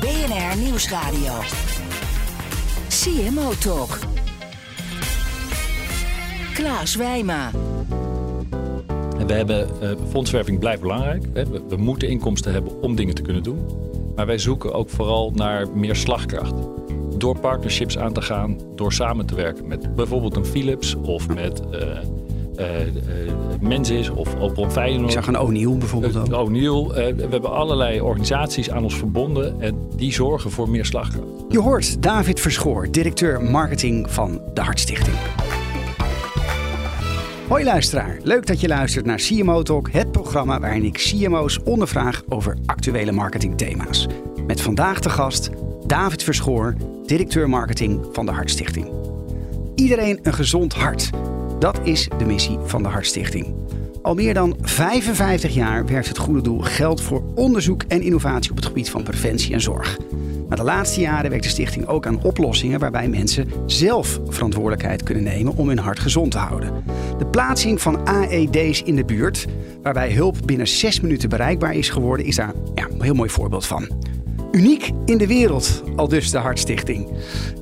BNR Nieuwsradio. CMO Talk. Klaas Wijma. We hebben uh, fondswerving blijft belangrijk. We, moeten inkomsten hebben om dingen te kunnen doen. Maar wij zoeken ook vooral naar meer slagkracht. Door partnerships aan te gaan, door samen te werken met bijvoorbeeld een Philips of met uh, uh, Menzies of Opel Feyenoord. Ik zag een O'Neill bijvoorbeeld ook. O'Neill. we hebben allerlei organisaties aan ons verbonden en die zorgen voor meer slagkracht. Je hoort David Verschoor, directeur marketing van de Hartstichting. Hoi luisteraar, leuk dat je luistert naar CMO Talk, het programma waarin ik CMO's ondervraag over actuele marketingthema's. Met vandaag de gast David Verschoor, directeur marketing van de Hartstichting. Iedereen een gezond hart. Dat is de missie van de Hartstichting. Al meer dan 55 jaar werkt het goede doel geld voor onderzoek en innovatie op het gebied van preventie en zorg. Maar de laatste jaren werkt de stichting ook aan oplossingen waarbij mensen zelf verantwoordelijkheid kunnen nemen om hun hart gezond te houden. De plaatsing van AED's in de buurt, waarbij hulp binnen 6 minuten bereikbaar is geworden, is daar ja, een heel mooi voorbeeld van. Uniek in de wereld, al dus de Hartstichting.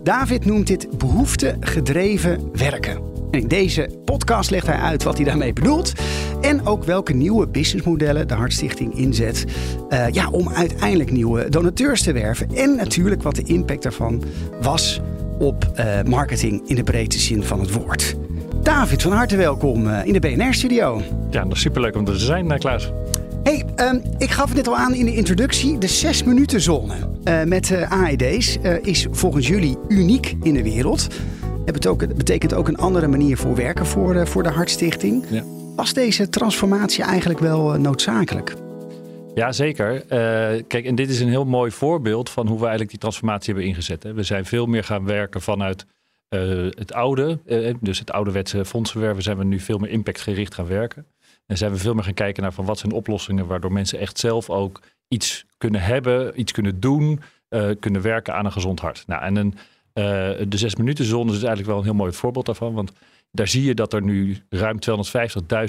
David noemt dit behoeftegedreven werken. In deze podcast legt hij uit wat hij daarmee bedoelt. En ook welke nieuwe businessmodellen de Hartstichting inzet. Uh, ja, om uiteindelijk nieuwe donateurs te werven. En natuurlijk wat de impact daarvan was op uh, marketing in de breedste zin van het woord. David, van harte welkom uh, in de BNR-studio. Ja, dat is superleuk om er te zijn, Klaas. Hey, um, ik gaf het net al aan in de introductie. De 6 minuten zone uh, met uh, AED's uh, is volgens jullie uniek in de wereld. Het betekent ook een andere manier voor werken voor, voor de Hartstichting. Ja. Was deze transformatie eigenlijk wel noodzakelijk? Ja, zeker. Uh, kijk, en dit is een heel mooi voorbeeld van hoe we eigenlijk die transformatie hebben ingezet. Hè. We zijn veel meer gaan werken vanuit uh, het oude, uh, dus het ouderwetse fondsenwerven, zijn we nu veel meer impactgericht gaan werken. En zijn we veel meer gaan kijken naar van wat zijn oplossingen waardoor mensen echt zelf ook iets kunnen hebben, iets kunnen doen, kunnen werken aan een gezond hart. Nou, en een de zes minuten zone is eigenlijk wel een heel mooi voorbeeld daarvan. Want daar zie je dat er nu ruim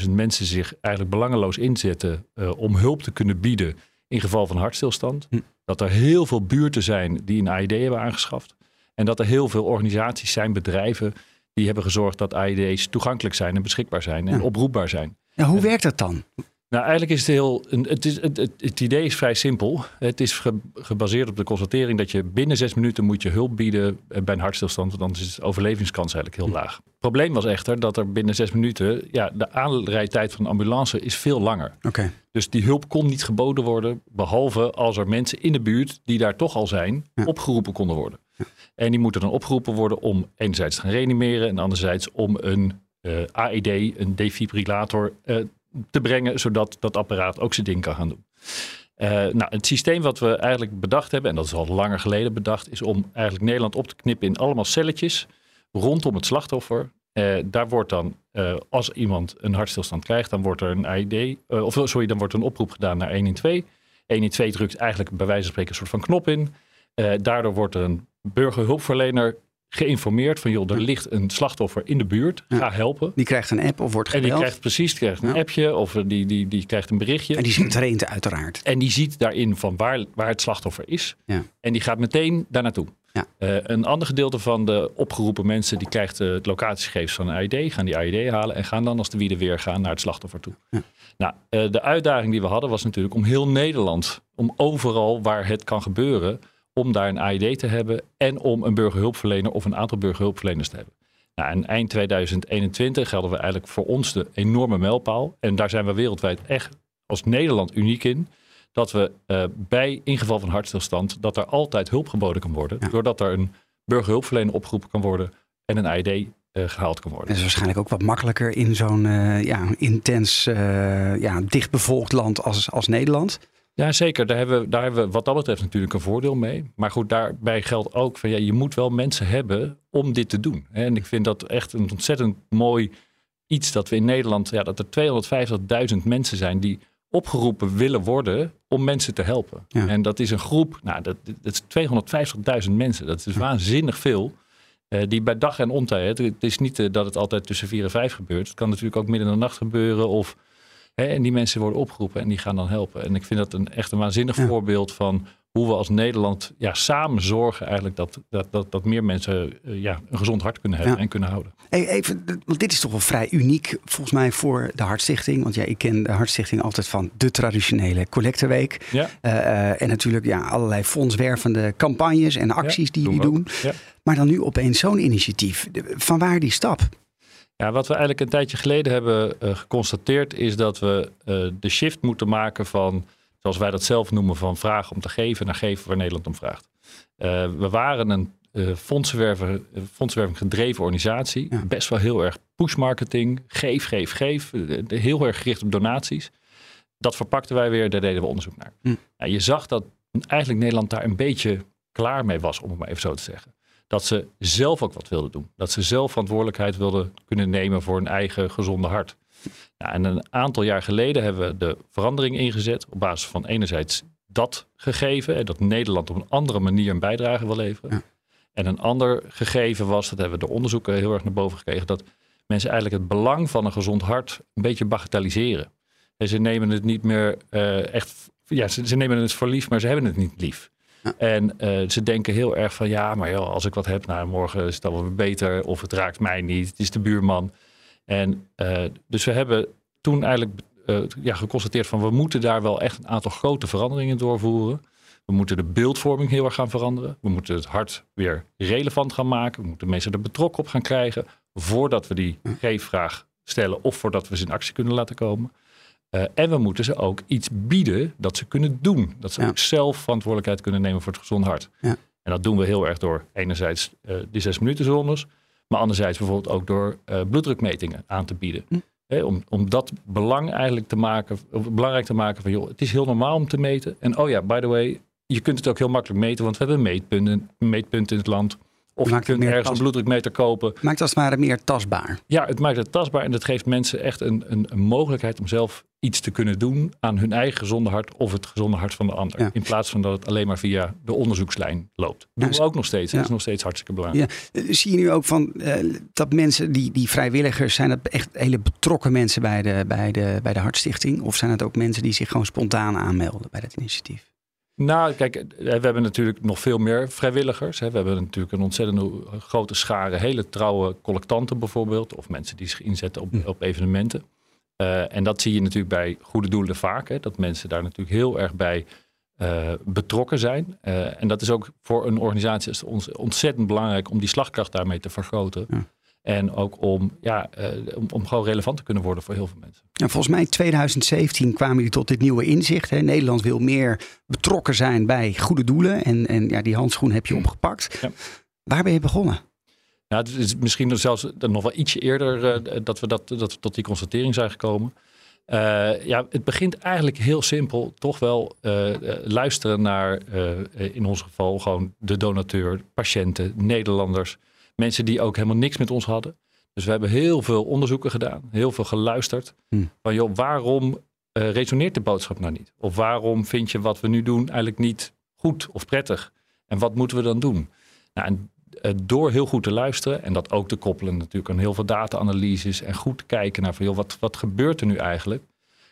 250.000 mensen zich eigenlijk belangeloos inzetten uh, om hulp te kunnen bieden in geval van hartstilstand. Hm. Dat er heel veel buurten zijn die een AED hebben aangeschaft. En dat er heel veel organisaties zijn, bedrijven, die hebben gezorgd dat AED's toegankelijk zijn en beschikbaar zijn en oproepbaar zijn. Ja, hoe werkt dat dan? Nou, eigenlijk is het heel. Het, is, het, het, het, idee is vrij simpel. Het is gebaseerd op de constatering dat je binnen zes minuten moet je hulp bieden bij een hartstilstand. Want dan is de overlevingskans eigenlijk heel laag. Het probleem was echter dat er binnen zes minuten. Ja, de aanrijdtijd van een ambulance is veel langer. Okay. Dus die hulp kon niet geboden worden. Behalve als er mensen in de buurt die daar toch al zijn, opgeroepen konden worden. Ja. En die moeten dan opgeroepen worden om enerzijds te gaan reanimeren. En anderzijds om een uh, AED, een defibrillator. Uh, te brengen, zodat dat apparaat ook zijn ding kan gaan doen. Uh, nou, het systeem wat we eigenlijk bedacht hebben, en dat is al langer geleden bedacht, is om eigenlijk Nederland op te knippen in allemaal celletjes rondom het slachtoffer. Uh, daar wordt dan, uh, als iemand een hartstilstand krijgt, dan wordt er een AID, of sorry, dan wordt een oproep gedaan naar 112. 112 drukt eigenlijk bij wijze van spreken een soort van knop in. daardoor wordt er een burgerhulpverlener geïnformeerd van joh, er ligt een slachtoffer in de buurt, ga helpen. Die krijgt een app of wordt gebeld. En die krijgt precies, die krijgt een appje of die, die, die krijgt een berichtje. En die is getraind uiteraard. En die ziet daarin van waar, waar het slachtoffer is. Ja. En die gaat meteen daar naartoe. Ja. Uh, een ander gedeelte van de opgeroepen mensen die krijgt uh, het locatiegegevens van een AID, gaan die AID halen en gaan dan als de wiede weer gaan naar het slachtoffer toe. Nou, uh, de uitdaging die we hadden was natuurlijk om heel Nederland, om overal waar het kan gebeuren, om daar een AID te hebben en om een burgerhulpverlener of een aantal burgerhulpverleners te hebben. Nou, en eind 2021 gelden we eigenlijk voor ons de enorme mijlpaal. En daar zijn we wereldwijd echt als Nederland uniek in. Dat we uh, bij ingeval van hartstilstand, dat er altijd hulp geboden kan worden. Ja. Doordat er een burgerhulpverlener opgeroepen kan worden en een AID uh, gehaald kan worden. Dat is waarschijnlijk ook wat makkelijker in zo'n uh, ja, intens, ja, dichtbevolkt land als, als Nederland. Ja, zeker. Daar hebben, we, daar hebben we wat dat betreft natuurlijk een voordeel mee. Maar goed, daarbij geldt ook van ja, je moet wel mensen hebben om dit te doen. En ik vind dat echt een ontzettend mooi iets dat we in Nederland, ja, dat er 250.000 mensen zijn die opgeroepen willen worden om mensen te helpen. Ja. En dat is een groep, nou, dat, dat is 250.000 mensen. Dat is waanzinnig veel. eh, die bij dag en ontijd, het is niet eh, dat het altijd tussen vier en vijf gebeurt. Het kan natuurlijk ook midden in de nacht gebeuren. Of, hè, en die mensen worden opgeroepen en die gaan dan helpen. En ik vind dat een, echt een waanzinnig Ja. voorbeeld van hoe we als Nederland ja, samen zorgen eigenlijk dat, dat, dat, dat meer mensen eh, ja, een gezond hart kunnen hebben Ja. en kunnen houden. Hey, even, want dit is toch wel vrij uniek volgens mij voor de Hartstichting. Want ja, ik ken de Hartstichting altijd van de traditionele collecteweek. Ja, Eh, eh, en natuurlijk ja, allerlei fondswervende campagnes en acties die doen jullie doen. Ja. Maar dan nu opeens zo'n initiatief. Van waar die stap? Ja, wat we eigenlijk een tijdje geleden hebben eh, geconstateerd is dat we eh, de shift moeten maken van, zoals wij dat zelf noemen, van vragen om te geven naar geven waar Nederland om vraagt. Eh, we waren een fondsenwerving gedreven organisatie. Ja. Best wel heel erg push marketing. Geef, geef, geef. Heel erg gericht op donaties. Dat verpakten wij weer, daar deden we onderzoek naar. Hm. Nou, je zag dat eigenlijk Nederland daar een beetje klaar mee was, om het maar even zo te zeggen. Dat ze zelf ook wat wilden doen. Dat ze zelf verantwoordelijkheid wilden kunnen nemen voor hun eigen gezonde hart. Nou, en een aantal jaar geleden hebben we de verandering ingezet op basis van enerzijds dat gegeven, en dat Nederland op een andere manier een bijdrage wil leveren. Ja. En een ander gegeven was, dat hebben we de onderzoeken heel erg naar boven gekregen, dat mensen eigenlijk het belang van een gezond hart een beetje bagatelliseren. En ze nemen het niet meer eh, echt, ja, ze, ze nemen het voor lief, maar ze hebben het niet lief. Ja. En eh, ze denken heel erg van ja, maar joh, als ik wat heb, nou, morgen is het alweer beter. Of het raakt mij niet, het is de buurman. En eh, dus we hebben toen eigenlijk eh, ja, geconstateerd van we moeten daar wel echt een aantal grote veranderingen doorvoeren. We moeten de beeldvorming heel erg gaan veranderen. We moeten het hart weer relevant gaan maken. We moeten mensen er betrokken op gaan krijgen. Voordat we die geefvraag stellen of voordat we ze in actie kunnen laten komen. Eh, en we moeten ze ook iets bieden dat ze kunnen doen. Dat ze Ja. ook zelf verantwoordelijkheid kunnen nemen voor het gezond hart. Ja. En dat doen we heel erg door enerzijds eh die zes minuten zones. Maar anderzijds bijvoorbeeld ook door eh, bloeddrukmetingen aan te bieden. Hm. Om, om dat belang eigenlijk te maken, of belangrijk te maken van joh, het is heel normaal om te meten. En oh ja, by the way, je kunt het ook heel makkelijk meten, want we hebben meetpunten, meetpunten in het land. Of je Maakt het kunt ergens een bloeddrukmeter kopen. Maakt als het ware meer tastbaar. Ja, het maakt het tastbaar en dat geeft mensen echt een, een, een mogelijkheid om zelf iets te kunnen doen aan hun eigen gezonde hart of het gezonde hart van de ander. Ja. In plaats van dat het alleen maar via de onderzoekslijn loopt. Dat doen Ja, we ook nog steeds. ja. Dat is nog steeds hartstikke belangrijk. Ja. Eh, Zie je nu ook van eh, dat mensen, die, die vrijwilligers, zijn dat echt hele betrokken mensen bij de, bij, de, bij de Hartstichting? Of zijn het ook mensen die zich gewoon spontaan aanmelden bij dat initiatief? Nou, kijk, eh, we hebben natuurlijk nog veel meer vrijwilligers. hè. We hebben natuurlijk een ontzettend grote schare hele trouwe collectanten bijvoorbeeld. Of mensen die zich inzetten op, op evenementen. Eh, en dat zie je natuurlijk bij goede doelen vaak. Hè, dat mensen daar natuurlijk heel erg bij eh, betrokken zijn. En dat is ook voor een organisatie als ons ontzettend belangrijk om die slagkracht daarmee te vergroten. Ja. En ook om, ja, eh, om, om gewoon relevant te kunnen worden voor heel veel mensen. Nou, volgens mij in 2017 kwamen jullie tot dit nieuwe inzicht. Hè? Nederland wil meer betrokken zijn bij goede doelen. En, en ja, die handschoen heb je opgepakt. Ja. Waar ben je begonnen? Ja, het is misschien zelfs nog wel ietsje eerder eh, dat, we dat, dat we tot die constatering zijn gekomen. Eh, ja, het begint eigenlijk heel simpel. Toch wel eh, eh, luisteren naar, eh, in ons geval, gewoon de donateur, patiënten, Nederlanders. Mensen die ook helemaal niks met ons hadden. Dus we hebben heel veel onderzoeken gedaan, heel veel geluisterd. Hmm. Van joh, waarom eh, resoneert de boodschap nou niet? Of waarom vind je wat we nu doen eigenlijk niet goed of prettig? En wat moeten we dan doen? Nou, en eh, door heel goed te luisteren en dat ook te koppelen natuurlijk aan heel veel data-analyses en goed te kijken naar van joh, wat, wat gebeurt er nu eigenlijk?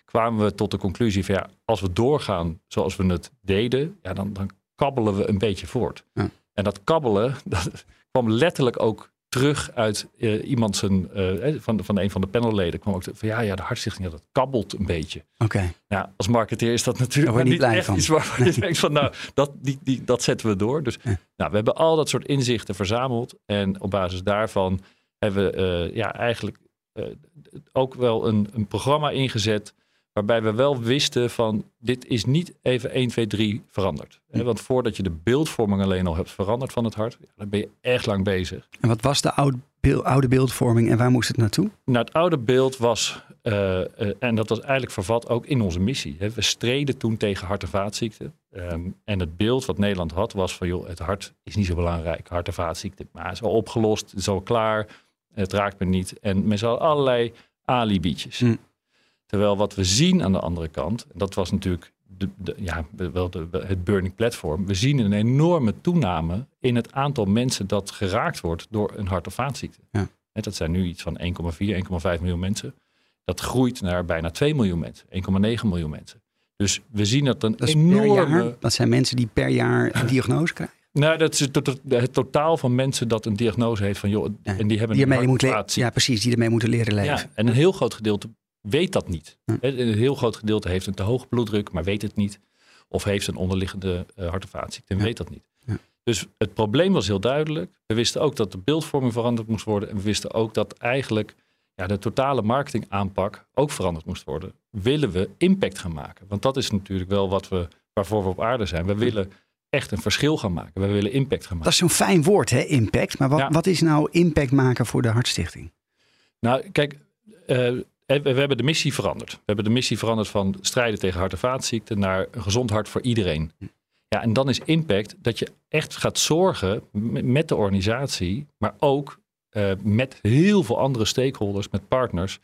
Kwamen we tot de conclusie van ja, als we doorgaan zoals we het deden, ja, dan, dan kabbelen we een beetje voort. Ja. En dat kabbelen, dat kwam letterlijk ook terug uit eh, iemand zijn, eh, eh, van, van een van de panelleden. kwam ook van ja, ja, de hartstichting, ja, dat kabbelt een beetje. Oké. Ja, als marketeer is dat natuurlijk niet niet blij echt van. iets waarvan je denkt van nou, dat, die, die, dat zetten we door. Dus Ja. nou, we hebben al dat soort inzichten verzameld. En op basis daarvan hebben we ja, eigenlijk ook wel een, een programma ingezet. Waarbij we wel wisten van dit is niet even 1, 2, 3 veranderd. Hm. Want voordat je de beeldvorming alleen al hebt veranderd van het hart, dan ben je echt lang bezig. En wat was de oud beel- oude beeldvorming en waar moest het naartoe? Nou, het oude beeld was, eh, eh, en dat was eigenlijk vervat ook in onze missie. Hè. We streden toen tegen hart- en vaatziekten. Ehm, en het beeld wat Nederland had was van, joh, het hart is niet zo belangrijk, hart- en vaatziekten. Maar is al opgelost, het is al klaar, het raakt me niet. En met z'n allen allerlei alibietjes. Hm. Terwijl wat we zien aan de andere kant, dat was natuurlijk de, de- ja, wel de, het burning platform. We zien een enorme toename in het aantal mensen dat geraakt wordt door een hart- of vaatziekte. Ja. Dat zijn nu iets van 1,4, 1,5 miljoen mensen. Dat groeit naar bijna 2 miljoen mensen, 1,9 miljoen mensen. Dus we zien dat een Dat enorme. jaar. Dat zijn mensen die per jaar een diagnose krijgen. Nou, dat is het, het- totaal van mensen dat een diagnose heeft van joh, Ja, en die hebben Die een moet ja, precies, die ermee moeten leren leven. Ja, en een heel groot gedeelte weet dat niet. Hm. Een heel groot gedeelte heeft een te hoge bloeddruk, maar weet het niet. Of heeft een onderliggende uh, hart- en vaatziekte en Ja. weet dat niet. Ja. Dus het probleem was heel duidelijk. We wisten ook dat de beeldvorming veranderd moest worden. En we wisten ook dat eigenlijk ja, de totale marketingaanpak ook veranderd moest worden. Willen we impact gaan maken? Want dat is natuurlijk wel wat we, waarvoor we op aarde zijn. We willen echt een verschil gaan maken. We willen impact gaan maken. Dat is zo'n fijn woord, hè, impact. Maar wat, Ja. wat is nou impact maken voor de Hartstichting? Nou, kijk, eh, we we hebben de missie veranderd. We hebben de missie veranderd van strijden tegen hart- en vaatziekten naar een gezond hart voor iedereen. Ja, en dan is impact dat je echt gaat zorgen met de organisatie, maar ook eh, met heel veel andere stakeholders, met partners,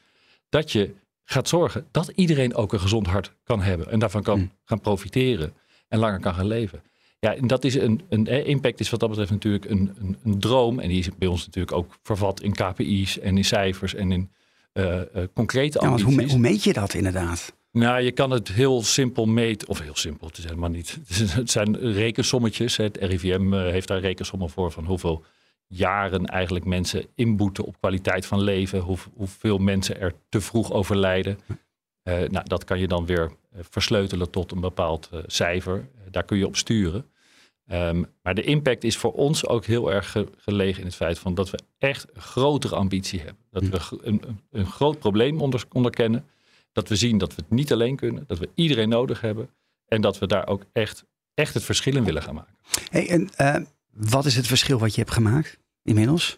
dat je gaat zorgen dat iedereen ook een gezond hart kan hebben en daarvan kan Mm. gaan profiteren en langer kan gaan leven. Ja, en dat is een, een eh, impact is wat dat betreft natuurlijk een, een, een droom. En die is bij ons natuurlijk ook vervat in KPI's en in cijfers en in eh, eh, concrete Ja, want hoe, meet je dat inderdaad? Nou, je kan het heel simpel meten, of heel simpel, het is helemaal niet. Het zijn rekensommetjes. Het RIVM eh, heeft daar rekensommen voor van hoeveel jaren eigenlijk mensen inboeten op kwaliteit van leven, hoe, hoeveel mensen er te vroeg overlijden. Eh, nou, dat kan je dan weer versleutelen tot een bepaald cijfer. Daar kun je op sturen. Ehm, maar de impact is voor ons ook heel erg ge- gelegen in het feit van dat we echt een grotere ambitie hebben. Dat we g- een, een, een groot probleem onder, onderkennen. Dat we zien dat we het niet alleen kunnen. Dat we iedereen nodig hebben. En dat we daar ook echt, echt het verschil in willen gaan maken. Hey, en, eh, wat is het verschil wat je hebt gemaakt inmiddels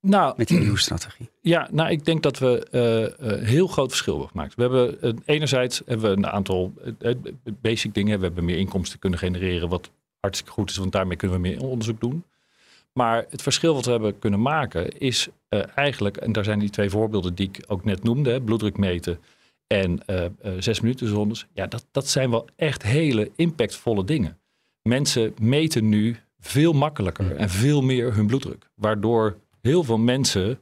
Nou, met die nieuwe strategie? Ja, nou, ik denk dat we eh, een heel groot verschil hebben gemaakt. We hebben eh, enerzijds hebben we een aantal eh, eh, basic dingen. We hebben meer inkomsten kunnen genereren, wat hartstikke goed is, want daarmee kunnen we meer onderzoek doen. Maar het verschil wat we hebben kunnen maken is eh, eigenlijk, en daar zijn die twee voorbeelden die ik ook net noemde, hè, bloeddruk meten en eh, eh, zes minuten zones. Ja, dat, dat zijn wel echt hele impactvolle dingen. Mensen meten nu veel makkelijker en veel meer hun bloeddruk. Waardoor heel veel mensen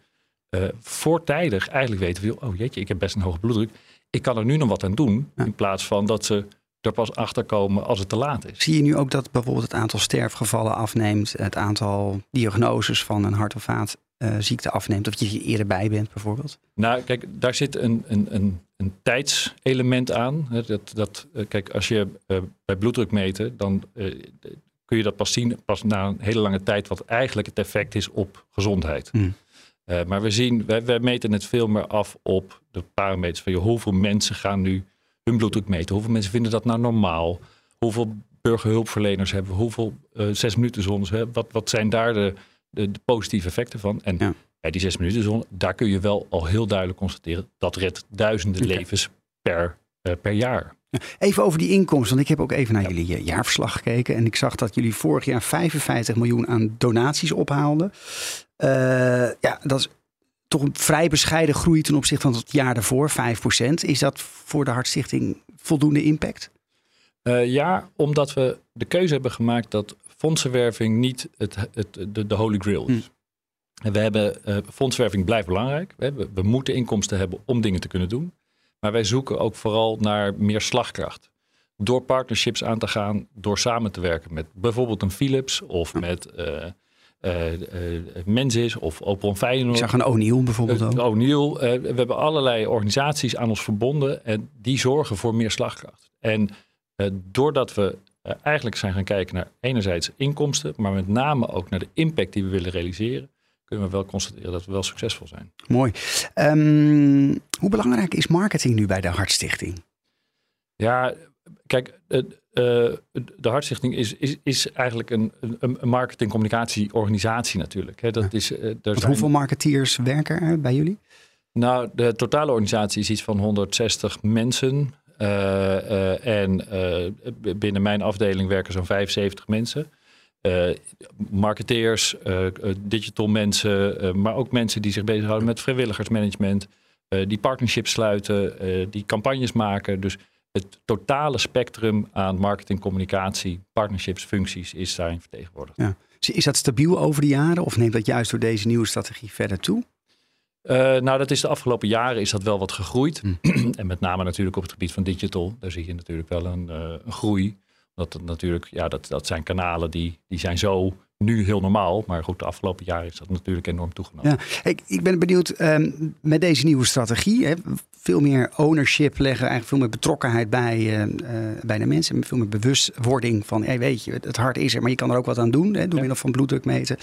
voortijdig eigenlijk weten oh jeetje, ik heb best een hoge bloeddruk. Ik kan er nu nog wat aan doen. Ja. In plaats van dat ze er pas achter komen als het te laat is. Zie je nu ook dat bijvoorbeeld het aantal sterfgevallen afneemt, het aantal diagnoses van een hart- of vaatziekte afneemt, of je er eerder bij bent bijvoorbeeld? Nou, kijk, daar zit een, een, een, een tijdselement aan. Dat, dat, eh, kijk, als je eh, bij bloeddruk meten, dan eh, kun je dat pas zien pas na een hele lange tijd wat eigenlijk het effect is op gezondheid. Hmm. Maar we zien, wij, wij meten het veel meer af op de parameters van joh, hoeveel mensen gaan nu hun bloeddruk meten. Hoeveel mensen vinden dat nou normaal? Hoeveel burgerhulpverleners hebben we? Hoeveel eh, zes minuten zones? Hè? Wat, wat zijn daar de, de, de positieve effecten van? En Ja. bij die zes minuten zone, daar kun je wel al heel duidelijk constateren. Dat redt duizenden levens per, eh, per jaar. Even over die inkomsten, want ik heb ook even naar jullie eh, jaarverslag gekeken en ik zag dat jullie vorig jaar 55 miljoen aan donaties ophaalden. Ja, dat is toch een vrij bescheiden groei ten opzichte van het jaar daarvoor, 5%. Is dat voor de Hartstichting voldoende impact? Eh, ja, omdat we de keuze hebben gemaakt dat fondsenwerving niet het, het, de, de holy grail is. Hm. En we hebben, eh fondsenwerving blijft belangrijk. We, hebben- we moeten inkomsten hebben om dingen te kunnen doen. Maar wij zoeken ook vooral naar meer slagkracht. Door partnerships aan te gaan, door samen te werken met bijvoorbeeld een Philips of met eh eh, eh, Mensis of Opel Ik Feyenoord. zag een O'Neill bijvoorbeeld ook. O'Neill. eh, we hebben allerlei organisaties aan ons verbonden en die zorgen voor meer slagkracht. En doordat we eigenlijk zijn gaan kijken naar enerzijds inkomsten, maar met name ook naar de impact die we willen realiseren, kunnen we wel constateren dat we wel succesvol zijn. Mooi. Ehm, hoe belangrijk is marketing nu bij de Hartstichting? Ja, kijk, uh, de Hartstichting is, is, is eigenlijk een, een, een marketing-communicatieorganisatie natuurlijk. Hè. Dat is, er zijn... Hoeveel marketeers werken er bij jullie? Nou, de totale organisatie is iets van 160 mensen. en binnen mijn afdeling werken zo'n 75 mensen. Marketeers, digital mensen, maar ook mensen die zich bezighouden met vrijwilligersmanagement, die partnerships sluiten, die campagnes maken. Dus het totale spectrum aan marketing, communicatie, partnerships, functies is daarin vertegenwoordigd. Ja. Is dat stabiel over de jaren of neemt dat juist door deze nieuwe strategie verder toe? nou, dat is de afgelopen jaren is dat wel wat gegroeid. Hm. en met name natuurlijk op het gebied van digital. Daar zie je natuurlijk wel een, een groei. Dat natuurlijk, ja, dat, dat zijn kanalen die, die zijn zo nu heel normaal. Maar goed, de afgelopen jaren is dat natuurlijk enorm toegenomen. Ja, ik, ik ben benieuwd um, met deze nieuwe strategie. Hè, veel meer ownership leggen, eigenlijk veel meer betrokkenheid bij, uh, bij de mensen. Veel meer bewustwording van, hey, weet je, het hart is er, maar je kan er ook wat aan doen. Hè, door middel van bloeddruk meten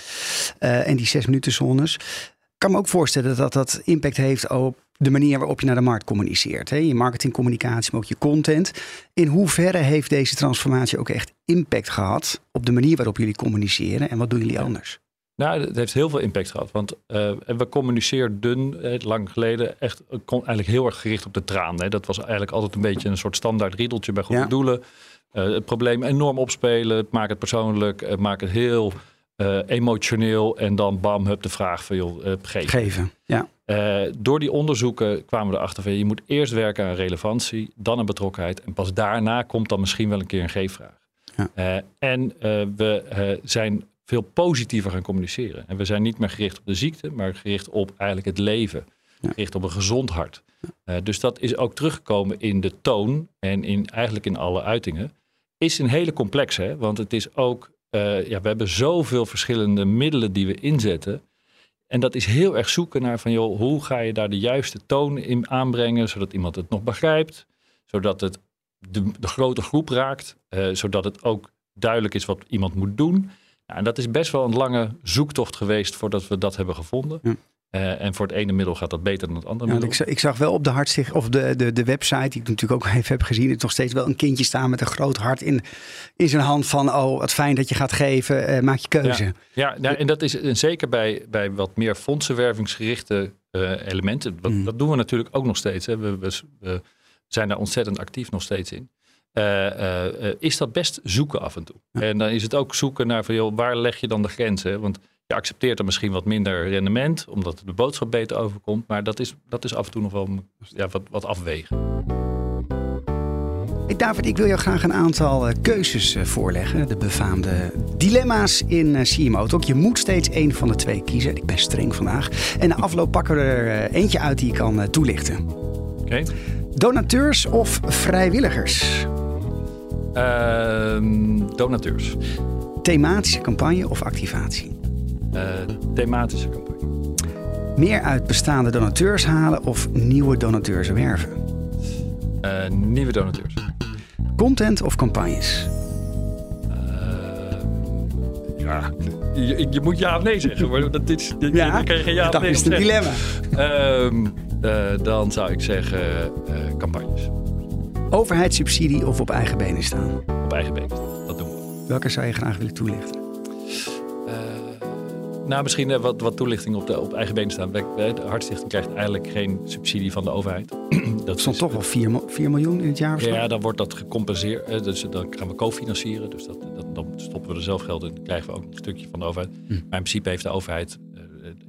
uh, en die zes minuten zones. Ik kan me ook voorstellen dat dat impact heeft op de manier waarop je naar de markt communiceert. Hè? Je marketingcommunicatie, maar ook je content. In hoeverre heeft deze transformatie ook echt impact gehad op de manier waarop jullie communiceren en wat doen jullie anders? Nou, het heeft heel veel impact gehad. Want uh, we communiceerden eh, lang geleden echt uh, eigenlijk heel erg gericht op de traan. Hè. Dat was eigenlijk altijd een beetje een soort standaard riedeltje bij goede doelen. het probleem enorm opspelen, maak het persoonlijk, maak het heel emotioneel. En dan bam, hup de vraag van joh, geven. Geven, ja. Uh, door die onderzoeken kwamen we erachter van je moet eerst werken aan relevantie, dan aan betrokkenheid en pas daarna komt dan misschien wel een keer een G-vraag. Ja. Uh, en uh, we zijn veel positiever gaan communiceren. En we zijn niet meer gericht op de ziekte, maar gericht op eigenlijk het leven. Ja. Gericht op een gezond hart. dus dat is ook teruggekomen in de toon en in, eigenlijk in alle uitingen. Is een hele complexe, want het is ook, ja, we hebben zoveel verschillende middelen die we inzetten. En dat is heel erg zoeken naar van, joh, hoe ga je daar de juiste toon in aanbrengen, zodat iemand het nog begrijpt, zodat het de, de grote groep raakt, uh, zodat het ook duidelijk is wat iemand moet doen. Nou, en dat is best wel een lange zoektocht geweest voordat we dat hebben gevonden. Ja. Uh, en voor het ene middel gaat dat beter dan het andere middel. Ik, ik, zag wel op de hartsticht, of de, de, de website, die ik natuurlijk ook even heb gezien, het nog steeds wel een kindje staan met een groot hart in, in zijn hand van, oh, wat fijn dat je gaat geven, uh, maak je keuze. Ja, ja nou, en dat is en zeker bij, bij wat meer fondsenwervingsgerichte uh, elementen. Dat, mm. dat, doen we natuurlijk ook nog steeds. Hè. We, we, we, zijn daar ontzettend actief nog steeds in. is dat best zoeken af en toe. En dan is het ook zoeken naar van, joh, waar leg je dan de grenzen? Want je accepteert er misschien wat minder rendement, omdat de boodschap beter overkomt. Maar dat is, dat is af en toe nog wel ja, wat, wat afwegen. Hey David, ik wil jou graag een aantal uh, keuzes uh, voorleggen. De befaamde dilemma's in CMO. Ook je moet steeds één van de twee kiezen. Ik ben streng vandaag. En na afloop pakken we er eentje uit die je kan toelichten. Oké. Okay. Donateurs of vrijwilligers? Ehm, donateurs. Thematische campagne of activatie? Uh, thematische campagne. Meer uit bestaande donateurs halen of nieuwe donateurs werven? Uh, nieuwe donateurs. Content of campagnes? Uh, ja, je, je, moet ja of nee zeggen. Maar dat dit, ja, dan je geen ja of nee is het dilemma. Ehm, dan zou ik zeggen campagnes. Overheidssubsidie of op eigen benen staan? Op eigen benen staan, dat doen we. Welke zou je graag willen toelichten? Nou, misschien eh, wat, wat toelichting op, de, op eigen benen staan. De Hartstichting krijgt eigenlijk geen subsidie van de overheid. dat stond toch wel 4, 4 miljoen in het jaar? Of ja, dan wordt dat gecompenseerd. Dus dan gaan we cofinancieren. Dus dat, dat, dan stoppen we er zelf geld in. Dan krijgen we ook een stukje van de overheid. Hm. Maar in principe heeft de overheid, uh,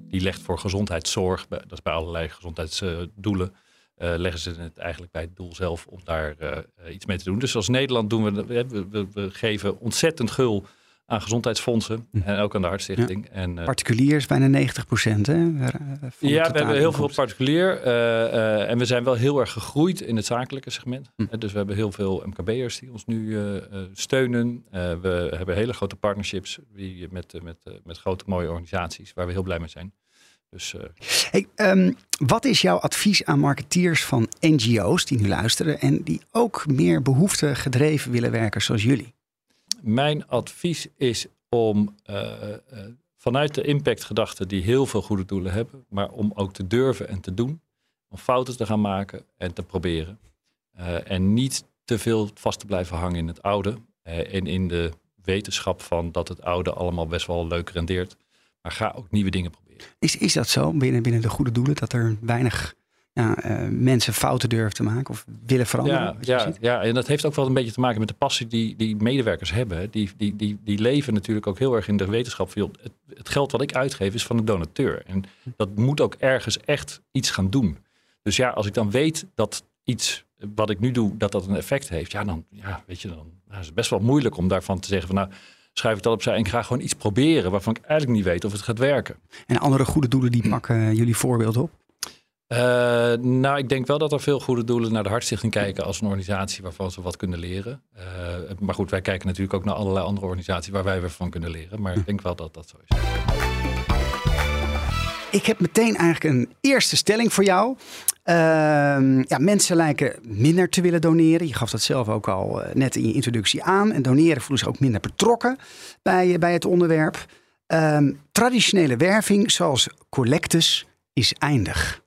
die legt voor gezondheidszorg, dat is bij allerlei gezondheidsdoelen. Uh, leggen ze het eigenlijk bij het doel zelf om daar uh, iets mee te doen. Dus als Nederland doen we, we, we, we geven ontzettend gul aan gezondheidsfondsen hm. en ook aan de Hartstichting. En, uh, particulier is bijna 90 procent, hè? ja, we hebben heel veel particulier. Uh, en we zijn wel heel erg gegroeid in het zakelijke segment. Hm. dus we hebben heel veel MKB'ers die ons nu steunen. we hebben hele grote partnerships die, met, met, met grote mooie organisaties waar we heel blij mee zijn. Dus, hey, um, wat is jouw advies aan marketeers van NGO's die nu luisteren en die ook meer behoefte gedreven willen werken zoals jullie? Mijn advies is om uh, uh, vanuit de impactgedachte die heel veel goede doelen hebben, maar om ook te durven en te doen, om fouten te gaan maken en te proberen. Uh, en niet te veel vast te blijven hangen in het oude. eh, en in de wetenschap van dat het oude allemaal best wel leuk rendeert. Maar ga ook nieuwe dingen proberen. Is, is dat zo binnen, binnen de goede doelen? Dat er weinig ja, eh, mensen fouten durven te maken of willen veranderen? Ja, ja, ja, en dat heeft ook wel een beetje te maken met de passie die, die medewerkers hebben. Die, die, die, die leven natuurlijk ook heel erg in de wetenschap. van, Het, het geld wat ik uitgeef is van de donateur. En dat moet ook ergens echt iets gaan doen. Dus ja, als ik dan weet dat iets wat ik nu doe, dat dat een effect heeft. Ja, dan ja, weet je, dan nou, is het best wel moeilijk om daarvan te zeggen van nou, schrijf ik dat opzij en ik ga gewoon iets proberen waarvan ik eigenlijk niet weet of het gaat werken. En andere goede doelen die pakken jullie voorbeeld op? Eh, nou, ik denk wel dat er veel goede doelen naar de Hartstichting kijken als een organisatie waarvan ze wat kunnen leren. Eh, maar goed, wij kijken natuurlijk ook naar allerlei andere organisaties waar wij weer van kunnen leren. Maar ik denk wel dat dat zo is. Ik heb meteen eigenlijk een eerste stelling voor jou. Ehm, ja, mensen lijken minder te willen doneren. Je gaf dat zelf ook al eh, net in je introductie aan. En doneren voelen zich ook minder betrokken bij, bij het onderwerp. Ehm, traditionele werving, zoals collectes, is eindig.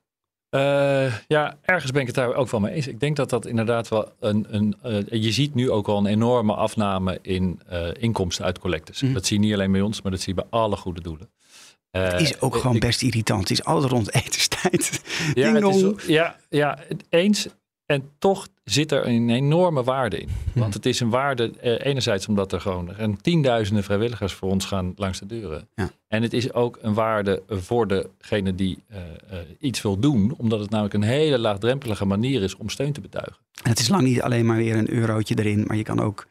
Eh, ja, ergens ben ik het daar ook wel mee eens. Ik denk dat dat inderdaad wel een. een eh, je ziet nu ook al een enorme afname in eh, inkomsten uit collectes. Mhm. Dat zie je niet alleen bij ons, maar dat zie je bij alle goede doelen. Het is ook gewoon ik- best irritant. Het is altijd rond etenstijd. Ja, is, ja, ja, eens. En toch zit er een enorme waarde in. Want het is een waarde, eh, enerzijds omdat er gewoon er tienduizenden vrijwilligers voor ons gaan langs de deuren. Ja. En het is ook een waarde voor degene die eh, eh, iets wil doen. Omdat het namelijk een hele laagdrempelige manier is om steun te betuigen. En het is lang niet alleen maar weer een eurotje erin. Maar je kan ook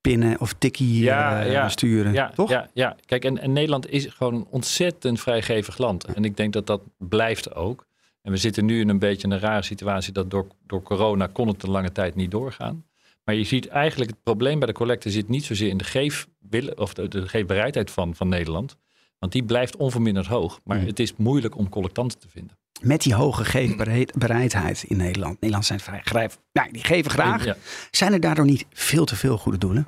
pinnen of tikkie Ja, eh, ja. sturen. Ja, toch? ja, ja. kijk, en, en Nederland is gewoon een ontzettend vrijgevig land. En ik denk dat dat blijft ook. En we zitten nu in een beetje een rare situatie dat door, door corona kon het een lange tijd niet doorgaan. Maar je ziet eigenlijk het probleem bij de collecte zit niet zozeer in de geefwillen of de, de geefbereidheid van, van Nederland. Want die blijft onverminderd hoog. Maar Mm. het is moeilijk om collectanten te vinden. Met die hoge geefbereidheid in Nederland. Nederland zijn vrij grijp. Nou, die geven graag. Ja. Zijn er daardoor niet veel te veel goede doelen?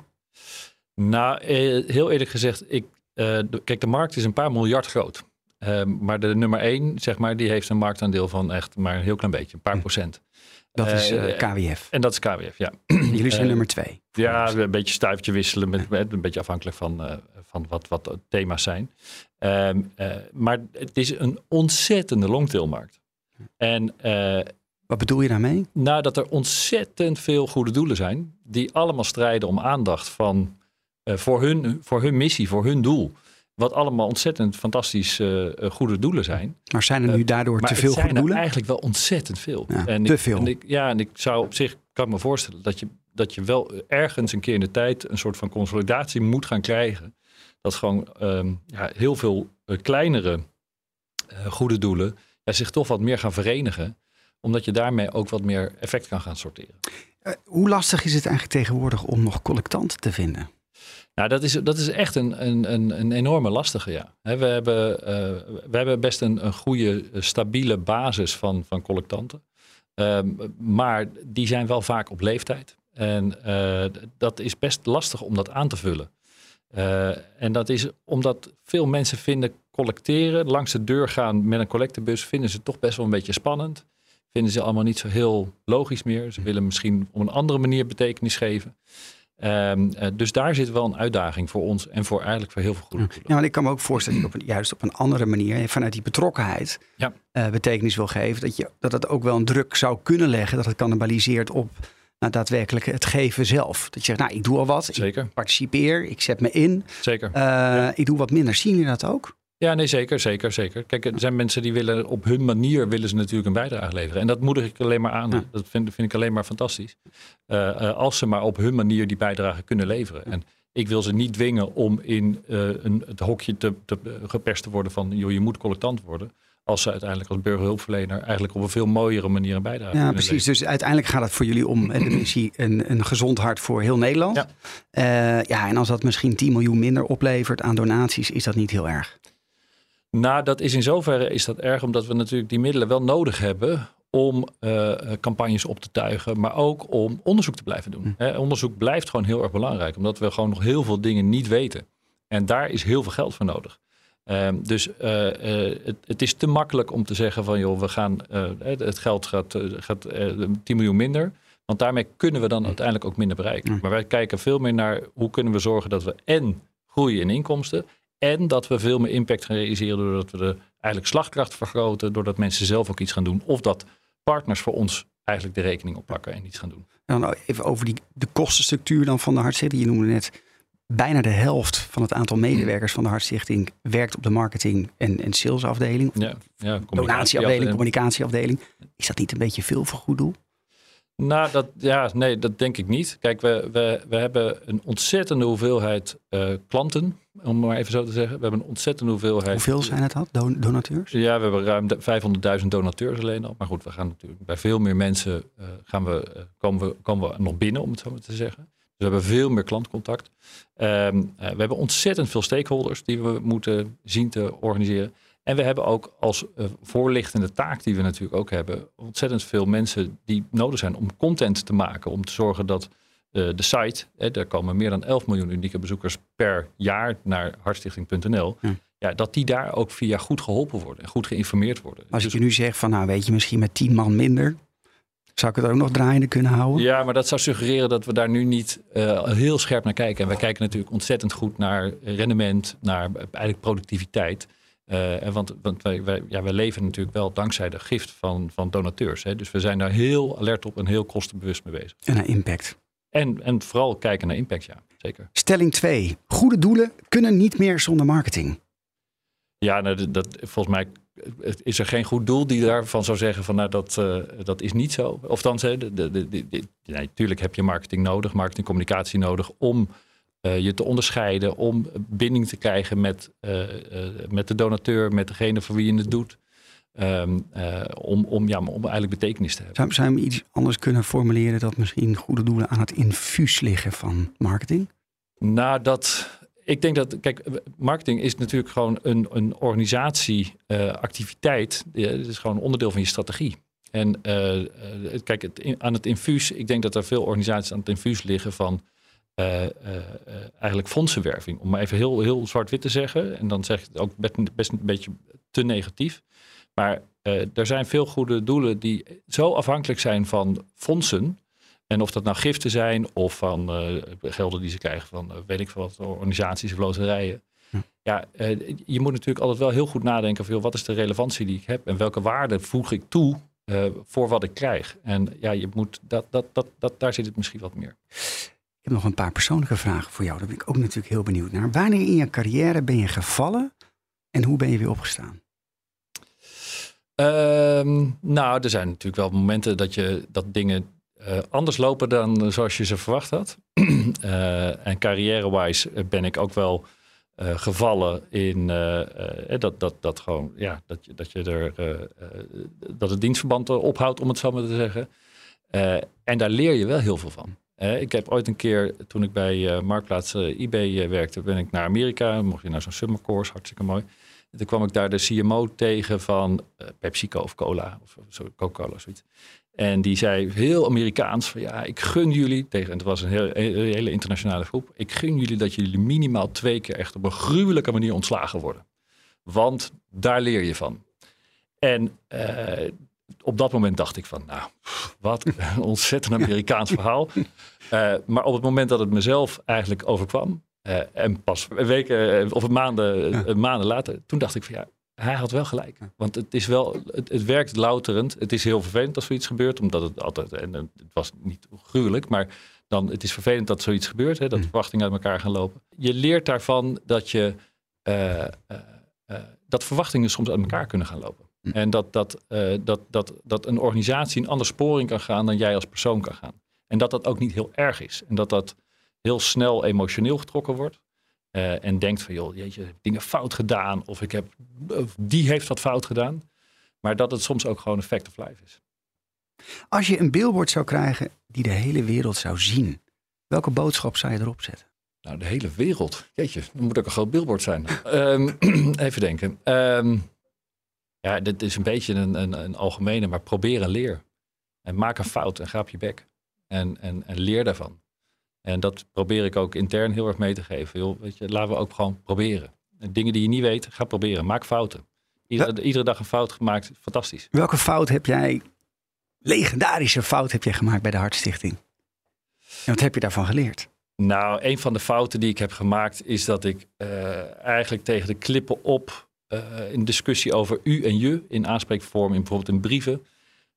Nou, eh, heel eerlijk gezegd, ik, eh, kijk, de markt is een paar miljard groot. Ehm, maar de nummer één, zeg maar, die heeft een marktaandeel van echt maar een heel klein beetje, een paar procent. Dat is Eh, eh, KWF. En dat is KWF, ja. Jullie zijn eh, nummer twee. Ja, een beetje stuivertje wisselen, met, met- een beetje afhankelijk van, eh, van wat, wat de thema's zijn. Ehm, eh, maar het is een ontzettende longtailmarkt. En eh, Wat bedoel je daarmee? nou, dat er ontzettend veel goede doelen zijn, die allemaal strijden om aandacht van, eh, voor, hun, voor hun missie, voor hun doel. Wat allemaal ontzettend fantastisch eh, eh, goede doelen zijn. Maar zijn er nu daardoor Maar te veel goede doelen? eigenlijk wel ontzettend veel. Ja, en te ik, veel. En ik, ja, en ik zou op zich, kan ik me voorstellen dat je, dat je wel ergens een keer in de tijd een soort van consolidatie moet gaan krijgen. Dat gewoon ehm, ja, heel veel eh, kleinere eh, goede doelen ja, zich toch wat meer gaan verenigen. Omdat je daarmee ook wat meer effect kan gaan sorteren. Eh, hoe lastig is het eigenlijk tegenwoordig om nog collectanten te vinden? Nou, dat is, dat is echt een, een, een, enorme lastige, ja. We, hebben, eh, we hebben best een, een goede, eh, stabiele basis van, van collectanten. Ehm, maar die zijn wel vaak op leeftijd. En eh, dat is best lastig om dat aan te vullen. En dat is omdat veel mensen vinden collecteren, langs de deur gaan met een collectebus, vinden ze toch best wel een beetje spannend. Vinden ze allemaal niet zo heel logisch meer. Ze willen misschien op een andere manier betekenis geven. Ehm, eh, dus daar zit wel een uitdaging voor ons en voor eigenlijk voor heel veel doelen. Ja, want ik kan me ook voorstellen dat je op een, juist op een andere manier, vanuit die betrokkenheid, Ja. eh, betekenis wil geven. Dat, je, dat het ook wel een druk zou kunnen leggen, dat het cannibaliseert op nou, daadwerkelijk het geven zelf. Dat je zegt, nou, ik doe al wat, ik participeer, ik zet me in, zeker. eh, ik doe wat minder. Zien jullie dat ook? Ja, nee, zeker, zeker, zeker. Kijk, er zijn mensen die willen op hun manier willen ze natuurlijk een bijdrage leveren. En dat moedig ik alleen maar aan. Ja. Dat vind, vind ik alleen maar fantastisch. Eh, eh, als ze maar op hun manier die bijdrage kunnen leveren. En ik wil ze niet dwingen om in eh, een, het hokje te, te, geperst te worden van, joh, je moet collectant worden. Als ze uiteindelijk als burgerhulpverlener eigenlijk op een veel mooiere manier een bijdrage Ja, precies. Dus uiteindelijk gaat het voor jullie om de missie een, een gezond hart voor heel Nederland. Ja. Ja, en als dat misschien 10 miljoen minder oplevert aan donaties, is dat niet heel erg. Nou, dat is in zoverre is dat erg, omdat we natuurlijk die middelen wel nodig hebben om eh, eh, campagnes op te tuigen, maar ook om onderzoek te blijven doen. Hè, onderzoek blijft gewoon heel erg belangrijk, omdat we gewoon nog heel veel dingen niet weten. En daar is heel veel geld voor nodig. Ehm, dus eh, het, het is te makkelijk om te zeggen van joh, we gaan, het geld gaat, gaat eh, 10 miljoen minder. Want daarmee kunnen we dan uiteindelijk ook minder bereiken. Maar wij kijken veel meer naar hoe kunnen we zorgen dat we en groeien in inkomsten. En dat we veel meer impact gaan realiseren doordat we de eigenlijk slagkracht vergroten. Doordat mensen zelf ook iets gaan doen. Of dat partners voor ons eigenlijk de rekening oppakken en iets gaan doen. En dan even over die, de kostenstructuur dan van de Hartstichting. Je noemde net bijna de helft van het aantal medewerkers van de Hartstichting werkt op de marketing- en, en salesafdeling. Ja, ja, Donatieafdeling, communicatieafdeling. Is dat niet een beetje veel voor goed doel? Nou, dat, ja, nee, dat denk ik niet. Kijk, we, we, we hebben een ontzettende hoeveelheid uh, klanten, om maar even zo te zeggen. We hebben een ontzettende hoeveelheid. Hoeveel zijn het dat, Don donateurs? Ja, we hebben ruim 500.000 donateurs alleen al. Maar goed, we gaan natuurlijk bij veel meer mensen uh, gaan we, uh, komen, we, komen we nog binnen, om het zo maar te zeggen. Dus we hebben veel meer klantcontact. Um, we hebben ontzettend veel stakeholders die we moeten zien te organiseren. En we hebben ook als uh, voorlichtende taak die we natuurlijk ook hebben, ontzettend veel mensen die nodig zijn om content te maken. Om te zorgen dat uh, de site, hè, daar komen meer dan 11 miljoen unieke bezoekers per jaar naar hartstichting.nl. Ja. ja. dat die daar ook via goed geholpen worden en goed geïnformeerd worden. Als dus, ik je nu zeg van nou weet je misschien met 10 man minder, zou ik het ook nog draaiende kunnen houden? Ja, maar dat zou suggereren dat we daar nu niet uh, heel scherp naar kijken. En wij kijken natuurlijk ontzettend goed naar rendement, naar eigenlijk productiviteit. Uh, want want wij, wij, ja, wij leven natuurlijk wel dankzij de gift van, van donateurs. Hè? Dus we zijn daar heel alert op en heel kostenbewust mee bezig. En naar impact. En, en vooral kijken naar impact, ja, zeker. Stelling 2. Goede doelen kunnen niet meer zonder marketing. Ja, nou, dat, volgens mij is er geen goed doel die daarvan zou zeggen van nou dat, uh, dat is niet zo. Of dan, de, de, de, de, nee, natuurlijk heb je marketing nodig, marketingcommunicatie nodig om je te onderscheiden, om binding te krijgen met, uh, uh, met de donateur, met degene voor wie je het doet. Um, om, om, ja, om eigenlijk betekenis te hebben. Zou, zou je iets anders kunnen formuleren dat misschien goede doelen aan het infuus liggen van marketing? Nou, dat, ik denk dat, kijk, marketing is natuurlijk gewoon een, een organisatieactiviteit. Uh, het is gewoon een onderdeel van je strategie. En uh, kijk, het, aan het infuus, ik denk dat er veel organisaties aan het infuus liggen van uh, eigenlijk fondsenwerving. Om maar even heel, heel zwart-wit te zeggen. En dan zeg ik het ook best, best een beetje te negatief. Maar er zijn veel goede doelen die zo afhankelijk zijn van fondsen. En of dat nou giften zijn of van gelden die ze krijgen van weet ik veel wat, organisaties of loterijen. Ja, ja je moet natuurlijk altijd wel heel goed nadenken van wat is de relevantie die ik heb en welke waarde voeg ik toe uh, voor wat ik krijg. En ja, je moet dat, dat, dat, dat, daar zit het misschien wat meer. Ik heb nog een paar persoonlijke vragen voor jou. Daar ben ik ook natuurlijk heel benieuwd naar. Wanneer in je carrière ben je gevallen en hoe ben je weer opgestaan? Um, nou, er zijn natuurlijk wel momenten dat, je, dat dingen uh, anders lopen dan zoals je ze verwacht had. uh, en carrière-wise ben ik ook wel gevallen in dat, dat, dat gewoon, ja, dat, je, dat je er, dat het dienstverband ophoudt, om het zo maar te zeggen. en daar leer je wel heel veel van. Ik heb ooit een keer, toen ik bij uh, Marktplaats uh, eBay werkte, ben ik naar Amerika. Mocht je naar zo'n summer course, hartstikke mooi. En toen kwam ik daar de CMO tegen van PepsiCo of Cola, of Coca-Cola, zoiets. En die zei heel Amerikaans van ja, ik gun jullie, tegen, en het was een, een hele internationale groep, ik gun jullie dat jullie minimaal twee keer echt op een gruwelijke manier ontslagen worden. Want daar leer je van. En op dat moment dacht ik van, nou, wat een ontzettend Amerikaans verhaal. Uh, maar op het moment dat het mezelf eigenlijk overkwam, uh, en pas weken uh, of maanden, ja. maanden later, toen dacht ik van ja, hij had wel gelijk. Want het is wel, het, het, werkt louterend. Het is heel vervelend als zoiets gebeurt, omdat het altijd, en het was niet gruwelijk, maar dan, het is vervelend dat zoiets gebeurt, hè, dat mm. verwachtingen uit elkaar gaan lopen. Je leert daarvan dat je, dat verwachtingen soms uit elkaar kunnen gaan lopen. En dat, dat, uh, dat, dat, dat een organisatie een andere sporing kan gaan dan jij als persoon kan gaan. En dat dat ook niet heel erg is. En dat dat heel snel emotioneel getrokken wordt. Uh, en denkt van, joh, jeetje, ik heb dingen fout gedaan. Of ik heb, of die heeft wat fout gedaan. Maar dat het soms ook gewoon een fact of life is. Als je een billboard zou krijgen die de hele wereld zou zien. Welke boodschap zou je erop zetten? Nou, de hele wereld. Jeetje, dan moet ook een groot billboard zijn. um, even denken. Um, ja, dit is een beetje een, een, een algemene, maar probeer en leer. En maak een fout en ga op je bek. En, en, en leer daarvan. En dat probeer ik ook intern heel erg mee te geven. Joh, weet je, laten we ook gewoon proberen. En dingen die je niet weet, ga proberen. Maak fouten. Iedere, iedere dag een fout gemaakt, fantastisch. Welke fout heb jij legendarische fout heb je gemaakt bij de Hartstichting? En wat heb je daarvan geleerd? Nou, een van de fouten die ik heb gemaakt is dat ik uh, eigenlijk tegen de klippen op uh, in discussie over u en je in aanspreekvorm, in bijvoorbeeld in brieven,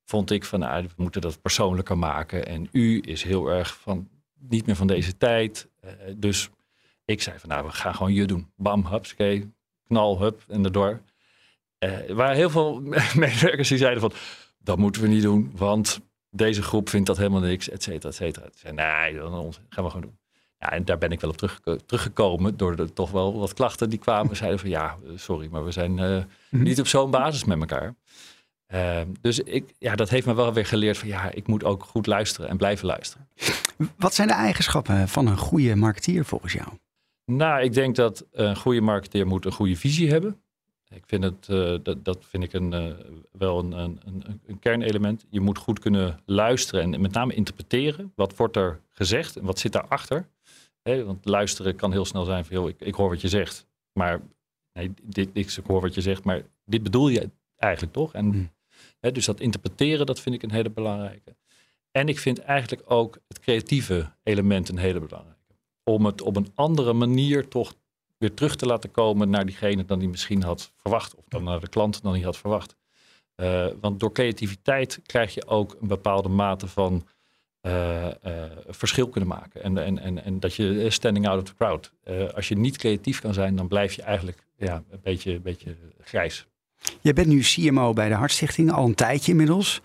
vond ik van nou, we moeten dat persoonlijker maken. En u is heel erg van niet meer van deze tijd. Uh, dus ik zei van nou, we gaan gewoon je doen. Bam, hupskee, knal, hup en erdoor. Uh, er waren heel veel medewerkers die zeiden van dat moeten we niet doen, want deze groep vindt dat helemaal niks, et cetera, et cetera. Ik zei nee, dan gaan we gewoon doen. Ja, en daar ben ik wel op terug, teruggekomen door de, toch wel wat klachten die kwamen. Zeiden van ja, sorry, maar we zijn uh, niet op zo'n basis met elkaar. Uh, dus ik, ja, dat heeft me wel weer geleerd van ja, ik moet ook goed luisteren en blijven luisteren. Wat zijn de eigenschappen van een goede marketeer volgens jou? Nou, ik denk dat een goede marketeer moet een goede visie hebben. Ik vind het, uh, dat, dat vind ik een, uh, wel een, een, een, een, kernelement. Je moet goed kunnen luisteren en met name interpreteren. Wat wordt er gezegd en wat zit daarachter? Hey, want luisteren kan heel snel zijn van, joh, ik, ik hoor wat je zegt. Maar nee, dit, ik hoor wat je zegt, maar dit bedoel je eigenlijk toch? En, hmm. hè, dus dat interpreteren, dat vind ik een hele belangrijke. En ik vind eigenlijk ook het creatieve element een hele belangrijke. Om het op een andere manier toch weer terug te laten komen naar diegene dan die misschien had verwacht. Of dan naar de klant dan die had verwacht. Uh, want door creativiteit krijg je ook een bepaalde mate van uh, verschil kunnen maken. En, en, en, en dat je standing out of the crowd. als je niet creatief kan zijn, dan blijf je eigenlijk ja, een, beetje, een beetje grijs. Je bent nu CMO bij de Hartstichting, al een tijdje inmiddels.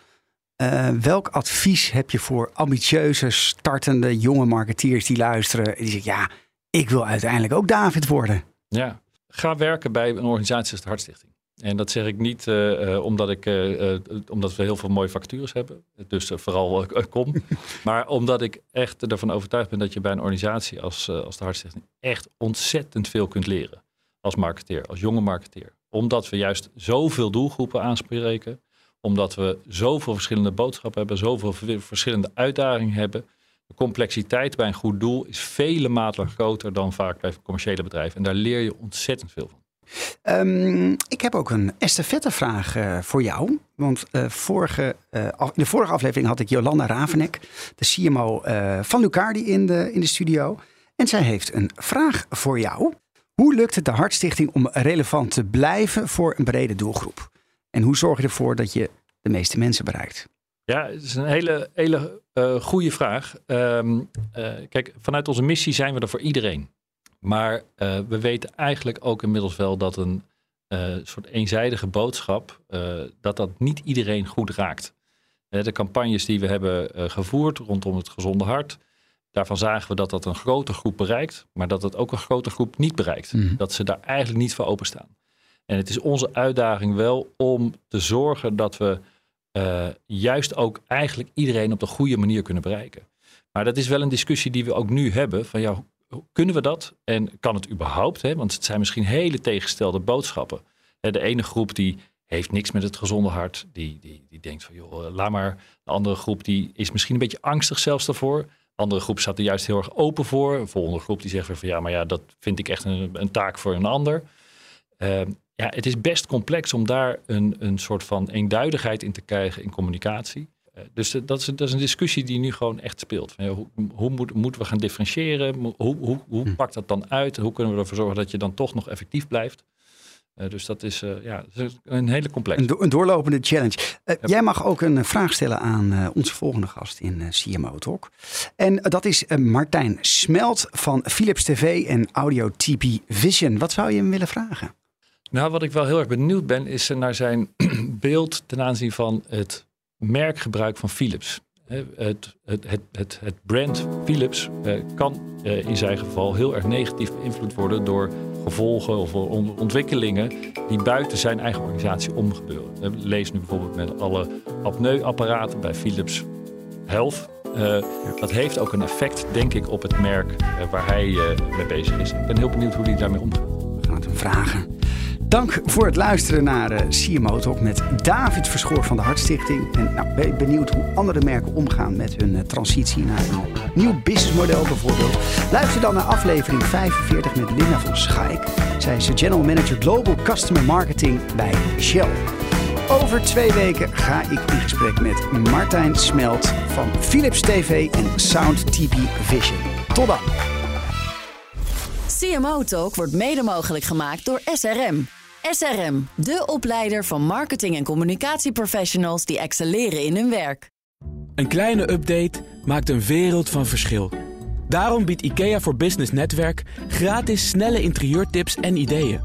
welk advies heb je voor ambitieuze, startende, jonge marketeers die luisteren? En die zeggen, ja, ik wil uiteindelijk ook David worden. Ja, ga werken bij een organisatie als de Hartstichting. En dat zeg ik niet uh, uh, omdat, ik, uh, omdat we heel veel mooie vacatures hebben. Dus vooral kom. maar omdat ik echt ervan overtuigd ben dat je bij een organisatie als, als de Hartstichting echt ontzettend veel kunt leren. Als marketeer, als jonge marketeer. Omdat we juist zoveel doelgroepen aanspreken. Omdat we zoveel verschillende boodschappen hebben. Zoveel verschillende uitdagingen hebben de complexiteit bij een goed doel is vele maten groter dan vaak bij commerciële bedrijven. En daar leer je ontzettend veel van. Um, ik heb ook een estafettevraag uh, voor jou. Want uh, vorige, in de vorige aflevering had ik Jolanda Ravenek, de CMO van Lucardi, in de, in de studio. En zij heeft een vraag voor jou. Hoe lukt het de Hartstichting om relevant te blijven voor een brede doelgroep? En hoe zorg je ervoor dat je de meeste mensen bereikt? Ja, het is een hele, hele goede vraag. Uh, kijk, vanuit onze missie zijn we er voor iedereen. Maar uh, we weten eigenlijk ook inmiddels wel dat een soort eenzijdige boodschap, dat dat niet iedereen goed raakt. de campagnes die we hebben gevoerd rondom het gezonde hart, daarvan zagen we dat dat een grote groep bereikt, maar dat het ook een grote groep niet bereikt. Mm. Dat ze daar eigenlijk niet voor openstaan. En het is onze uitdaging wel om te zorgen dat we juist ook eigenlijk iedereen op de goede manier kunnen bereiken. Maar dat is wel een discussie die we ook nu hebben. Van ja, kunnen we dat? En kan het überhaupt? Hè? Want het zijn misschien hele tegengestelde boodschappen. De ene groep die heeft niks met het gezonde hart. Die, die, die denkt van joh, laat maar. De andere groep die is misschien een beetje angstig zelfs daarvoor. De andere groep staat er juist heel erg open voor. Een volgende groep die zegt van ja, maar ja, dat vind ik echt een, een taak voor een ander. Uh, ja, het is best complex om daar een, een soort van eenduidigheid in te krijgen in communicatie. Uh, dus dat is, dat is, een discussie die nu gewoon echt speelt. Hoe, hoe moet, moeten we gaan differentiëren? Hoe, hoe, hoe hm. pakt dat dan uit? Hoe kunnen we ervoor zorgen dat je dan toch nog effectief blijft? Uh, dus dat is, uh, ja, een hele complex. Een, do een doorlopende challenge. Uh, ja. Jij mag ook een vraag stellen aan onze volgende gast in CMO Talk. En dat is Martijn Smelt van Philips TV en Audio TP Vision. Wat zou je hem willen vragen? Nou, wat ik wel heel erg benieuwd ben, is naar zijn beeld ten aanzien van het merkgebruik van Philips. Het, het, het, het, brand Philips eh, kan eh, in zijn geval heel erg negatief beïnvloed worden door gevolgen of ontwikkelingen die buiten zijn eigen organisatie omgebeuren. Lees nu bijvoorbeeld met alle apneuapparaten bij Philips Health. Uh, dat heeft ook een effect, denk ik, op het merk waar hij mee bezig is. Ik ben heel benieuwd hoe hij daarmee omgaat. We gaan het hem vragen. Dank voor het luisteren naar eh, CMO Talk met David Verschoor van de Hartstichting. En nou, ben benieuwd hoe andere merken omgaan met hun uh, transitie naar een nieuw businessmodel bijvoorbeeld. Luister dan naar aflevering 45 met Linda van Schaik. Zij is de General Manager Global Customer Marketing bij Shell. Over twee weken ga ik in gesprek met Martijn Smelt van Philips TV en Sound TV Vision. Tot dan. CMO Talk wordt mede mogelijk gemaakt door SRM. SRM, de opleider van marketing- en communicatieprofessionals die excelleren in hun werk. Een kleine update maakt een wereld van verschil. Daarom biedt IKEA voor Business Netwerk gratis snelle interieurtips en ideeën.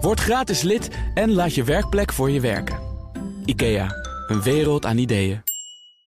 Word gratis lid en laat je werkplek voor je werken. IKEA, een wereld aan ideeën.